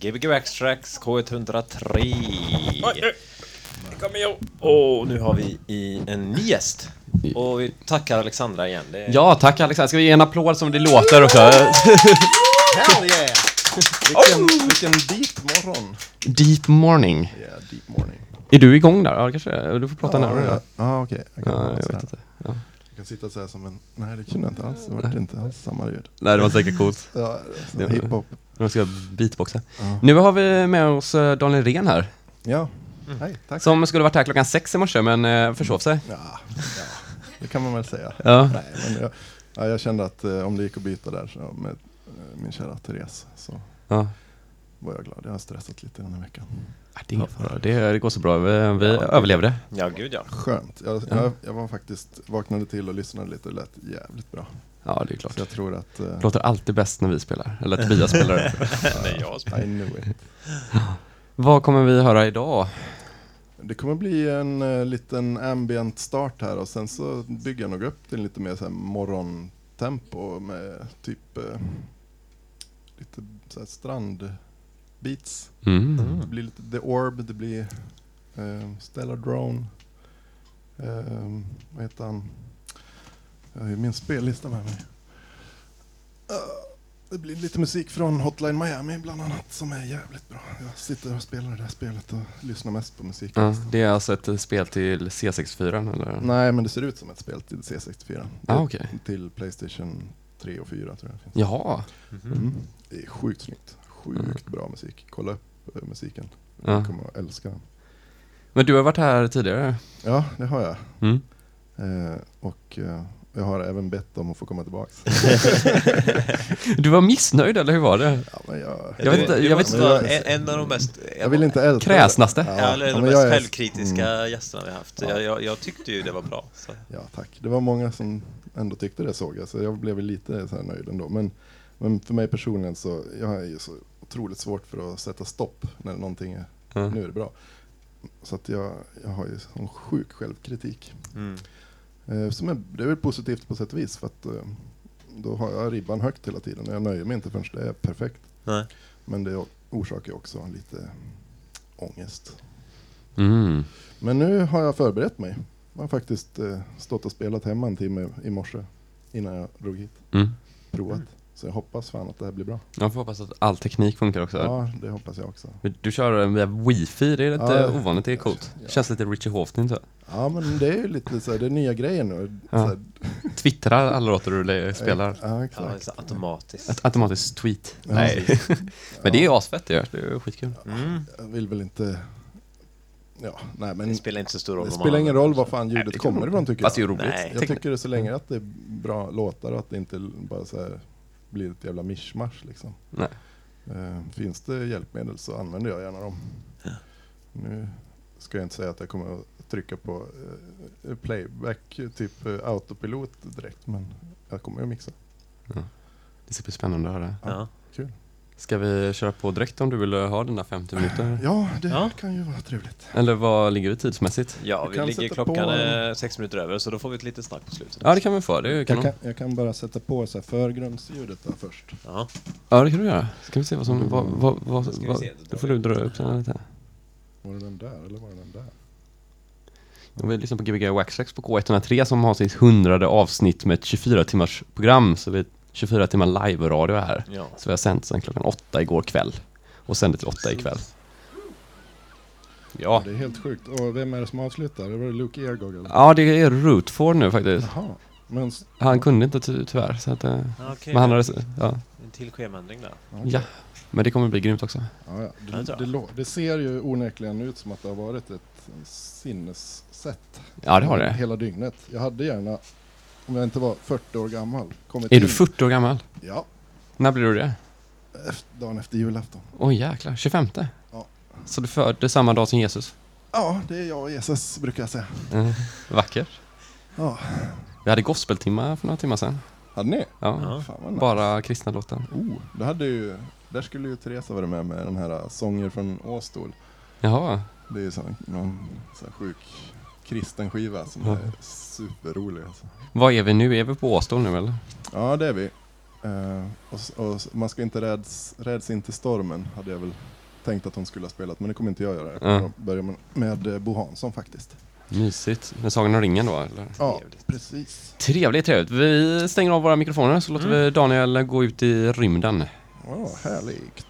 Gbg Backstracks K103. Kommer jag. Och nu har vi i en ny gäst. Och vi tackar Alexandra igen. Det är... Ja, tack Alexander. Ska vi ge en applåd som det låter också? Hell yeah! Vilken, vilken deep morgon. Deep morning. Yeah, deep morning. Är du igång där? Ja, kanske är. Du får prata närmare. Ja, Ja, ja okej. Jag kan ja, jag vet inte. Ja. Jag kan sitta så här som en... Nej, det kunde jag inte alls. Det var inte alls samma ljud. Nej, det var säkert coolt. Ja, hiphop. Jag ska beatboxa. Ja. Nu har vi med oss eh, Daniel Ren här. ja. Hej, tack. Som skulle varit här klockan sex i morse, men eh, försov sig. Ja, ja, det kan man väl säga. Ja. Nej, men jag, ja, jag kände att eh, om det gick att byta där så med eh, min kära Therese så ja. var jag glad. Jag har stressat lite den här veckan. Det är fara. Det, det går så bra. Vi, vi överlevde. Ja, gud ja. Skönt. Jag, Ja. jag, jag var faktiskt, vaknade till och lyssnade lite och det lät jävligt bra. Ja, det är klart. Så jag tror att... Det låter alltid bäst när vi spelar. Eller Tobias spelar. Nej, jag spelar. I knew it. Vad kommer vi höra idag? Det kommer bli en uh, liten ambient start här och sen så bygger jag nog upp till lite mer så här morgontempo med typ eh, lite så här strandbeats. Mm. Det blir lite The Orb, det blir uh, Stellar Drone. Uh, vad heter han? Jag har ju min spellista med mig. Uh, det blir lite musik från Hotline Miami bland annat som är jävligt bra. Jag sitter och spelar det där spelet och lyssnar mest på musik. Ja, det är alltså ett eh, spel till C64 eller? Nej, men det ser ut som ett spel till C64. Det Ah, okej. Till Playstation 3 och 4 tror jag det finns. Jaha. Mm. Det är sjukt snyggt. Sjukt bra musik. Kolla upp eh, musiken. Ja. Du kommer att älska den. Men du har varit här tidigare? Ja, det har jag. Mm. Eh, och eh, jag har även bett om att få komma tillbaks. Du var missnöjd eller hur var det? ja, men jag, Jag vet inte- jag vara en, en av de mest... jag vill inte älta Kräsnaste. Ja, Ja, eller ja, de men mest är- självkritiska Mm, gästerna vi har haft. Ja. Jag, jag, jag tyckte ju det var bra. Så. ja, tack. Det var många som ändå tyckte det såg jag, så jag blev lite så här nöjd ändå. Men, men för mig personligen så, jag har ju så otroligt svårt för att sätta stopp när någonting är, Ja. nu är det bra. Så att jag, jag har ju sån sjuk självkritik. Mm. Eh, som är, det är väl positivt på sätt och vis för att eh, då har jag ribban högt hela tiden och jag nöjer mig inte förrän det är perfekt. Nej. Men det orsakar också lite ångest. Mm. Men nu har jag förberett mig. Jag har faktiskt eh, stått och spelat hemma en timme i morse innan jag drog hit. Mm. Provat. Så jag hoppas fan att det här blir bra. Jag får hoppas att all teknik funkar också. Ja, det hoppas jag också. Men Du kör via wifi, det är lite Ja, ovanligt, det är coolt. ja. Känns lite Richie Hawtin så. Ja, men det är ju lite så här, det är nya grejer nu. Ja. Twittrar alla låtar du spelar. Ja, Ja, exakt. så automatiskt. Ett automatiskt tweet. Ja, Nej. Men det är asfett det gör, det är skitkul. Mm. Jag vill väl inte... Ja, nej men Det spelar inte så stor roll. det spelar ingen roll var fan Nej, ljudet det kan kommer ifrån tycker Fast det är jag. ju roligt. Nej. Jag tycker det så länge att det är bra låtar och att det inte bara så här blir ett jävla mischmasch liksom. Nej. Eh, finns det hjälpmedel så använder jag gärna dem. Ja. Nu ska jag inte säga att jag kommer att trycka på eh, playback, typ eh, autopilot direkt, men jag kommer att mixa. Det ska bli spännande att höra. Ja. Kul. Ska vi köra på direkt om du vill ha dina 50 minuter? Ja, det Ja. kan ju vara trevligt. Eller vad ligger vi tidsmässigt? Ja, Jag vi ligger klockan på- är sex minuter över så då får vi ett litet snack på slutet. Ja, det kan vi få. Det Jag kan, jag kan bara sätta på så här förgrundsljudet där först. Ja. Ja, det kan du göra. Ska vi se vad som... Vad, vad, vad, Ska vi vad, se. då får du dra upp den lite. Var det den där eller var det den där? Vi lyssnar på Gbg Waxtrax på K103 som har sitt hundrade avsnitt med ett 24 timmars program. Så vi 24 timmar live-radio här. ja. Så vi har sänt sedan klockan åtta igår kväll. Och sände till åtta ikväll. Ja. Det är helt sjukt. Och vem är det som avslutar? Det var det Luke Eargog eller? Ja, det är Rootford nu faktiskt. Jaha. Men, Han kunde inte ty tyvärr. Så att, eh, Ja, Okej, men han hade, ja. en till schemaändring där. okej. ja. Men det kommer bli grymt också. Ja, ja. Ja, det Det, det ser ju onekligen ut som att det har varit ett sinnessätt. Ja, det har det. Hela dygnet. Jag hade gärna, om jag inte var 40 år gammal, kommit Är in. du 40 år gammal? Ja, När blir du det? efter, dagen efter julafton. Oj jäklar, 25? Ja. Så du föddes samma dag som Jesus? Ja, det är jag och Jesus brukar jag säga. Mm. Vackert. Ja. Vi hade gospeltimmar för några timmar sedan. Hade ni? Ja. Ja. Fan vad nice. Bara kristna låtar. Oh, det hade ju, där skulle ju Teresa vara med med den här äh, sånger från Åstol. Jaha. Det är ju sån, någon sån här sjuk kristen skiva som Ja. är superrolig alltså. Vad är vi nu? Är vi på Åstol nu eller? Ja, det är vi. Eh, och, och man ska inte räds, räds inte stormen, hade jag väl tänkt att hon skulle ha spelat, men det kommer inte jag göra. Jag kommer Ja. börja med, med eh, Bo Hansson faktiskt. Mysigt. Med Sagan om ringen då, eller? Ja, Trevligt. precis. Trevligt, trevligt. Vi stänger av våra mikrofoner så låter vi Daniel gå ut i rymden. Ja, härligt.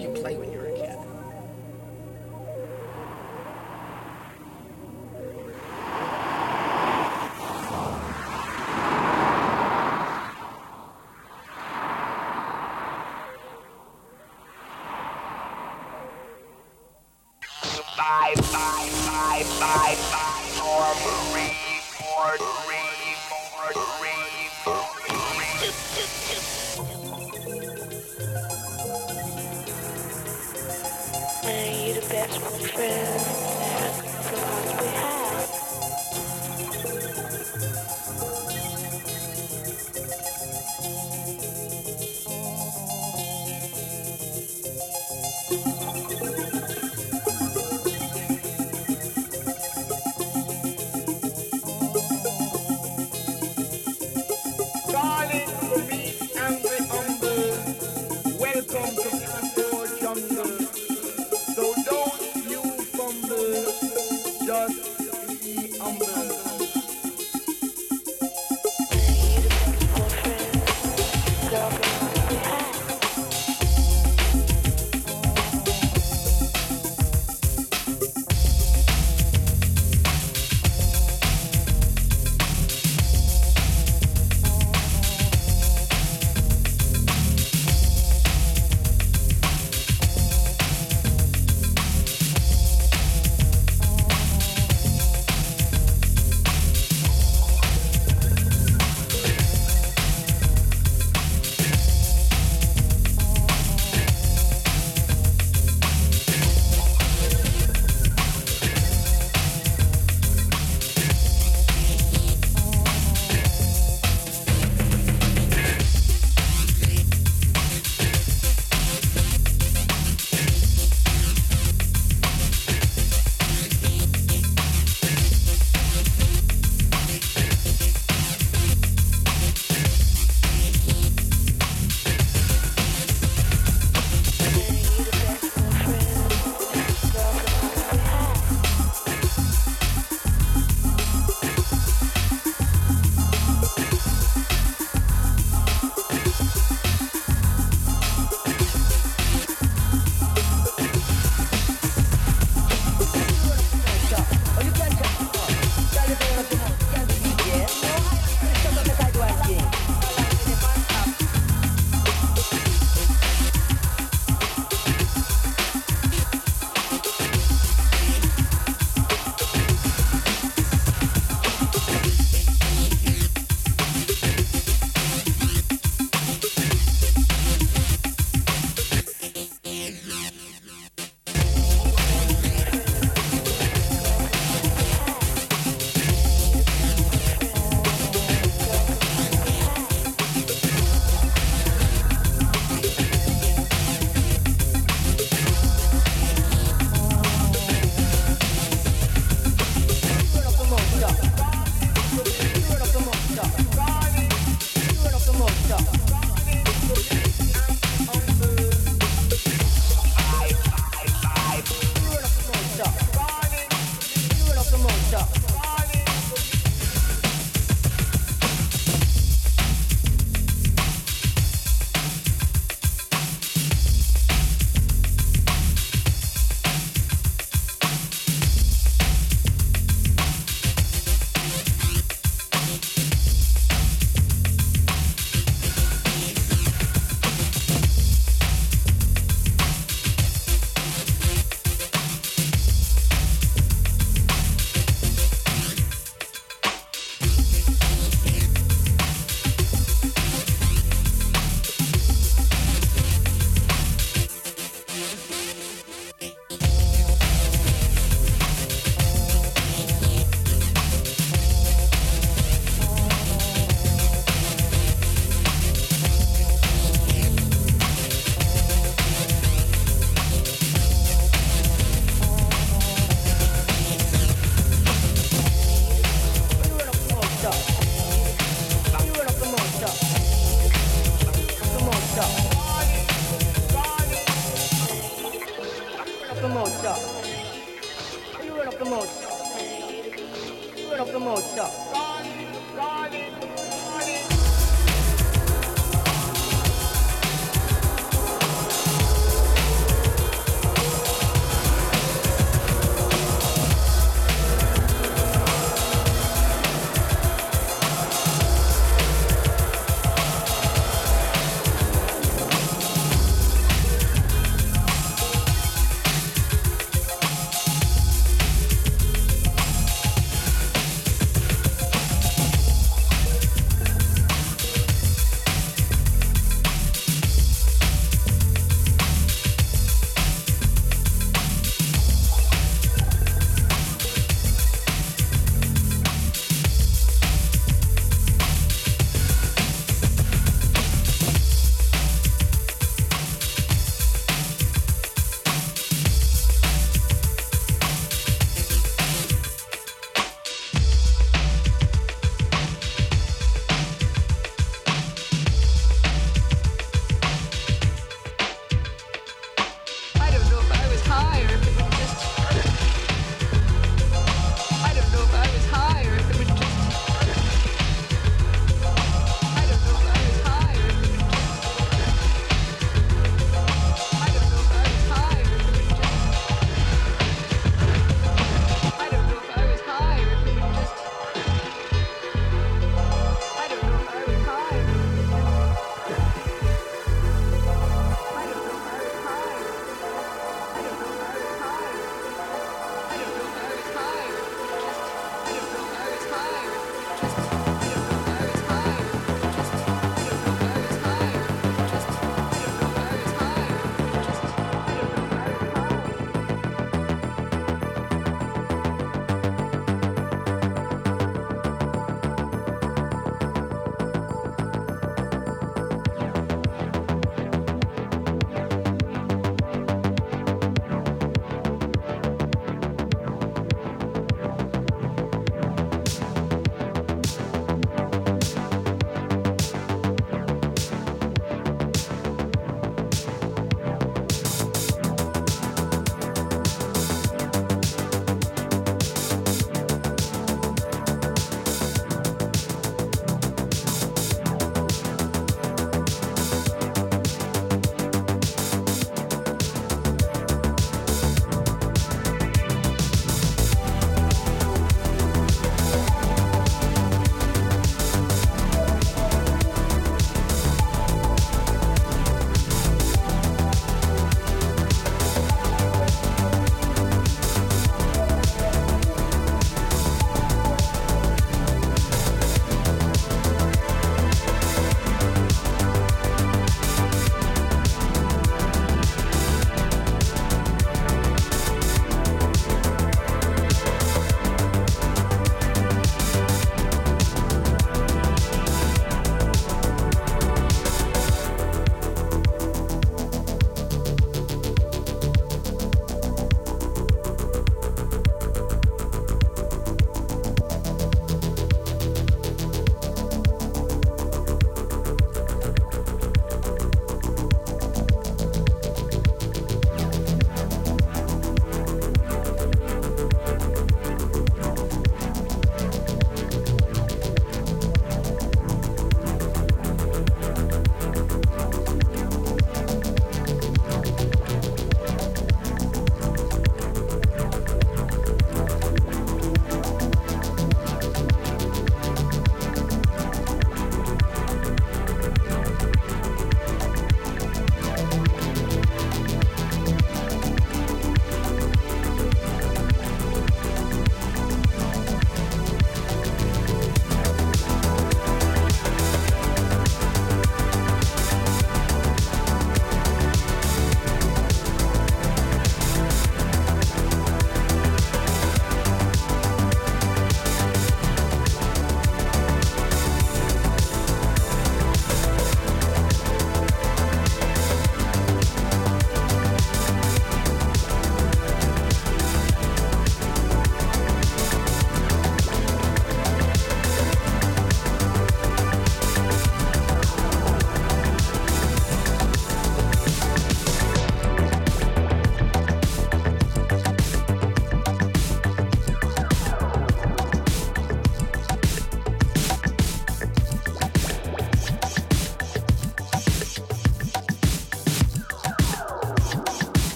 you play when you're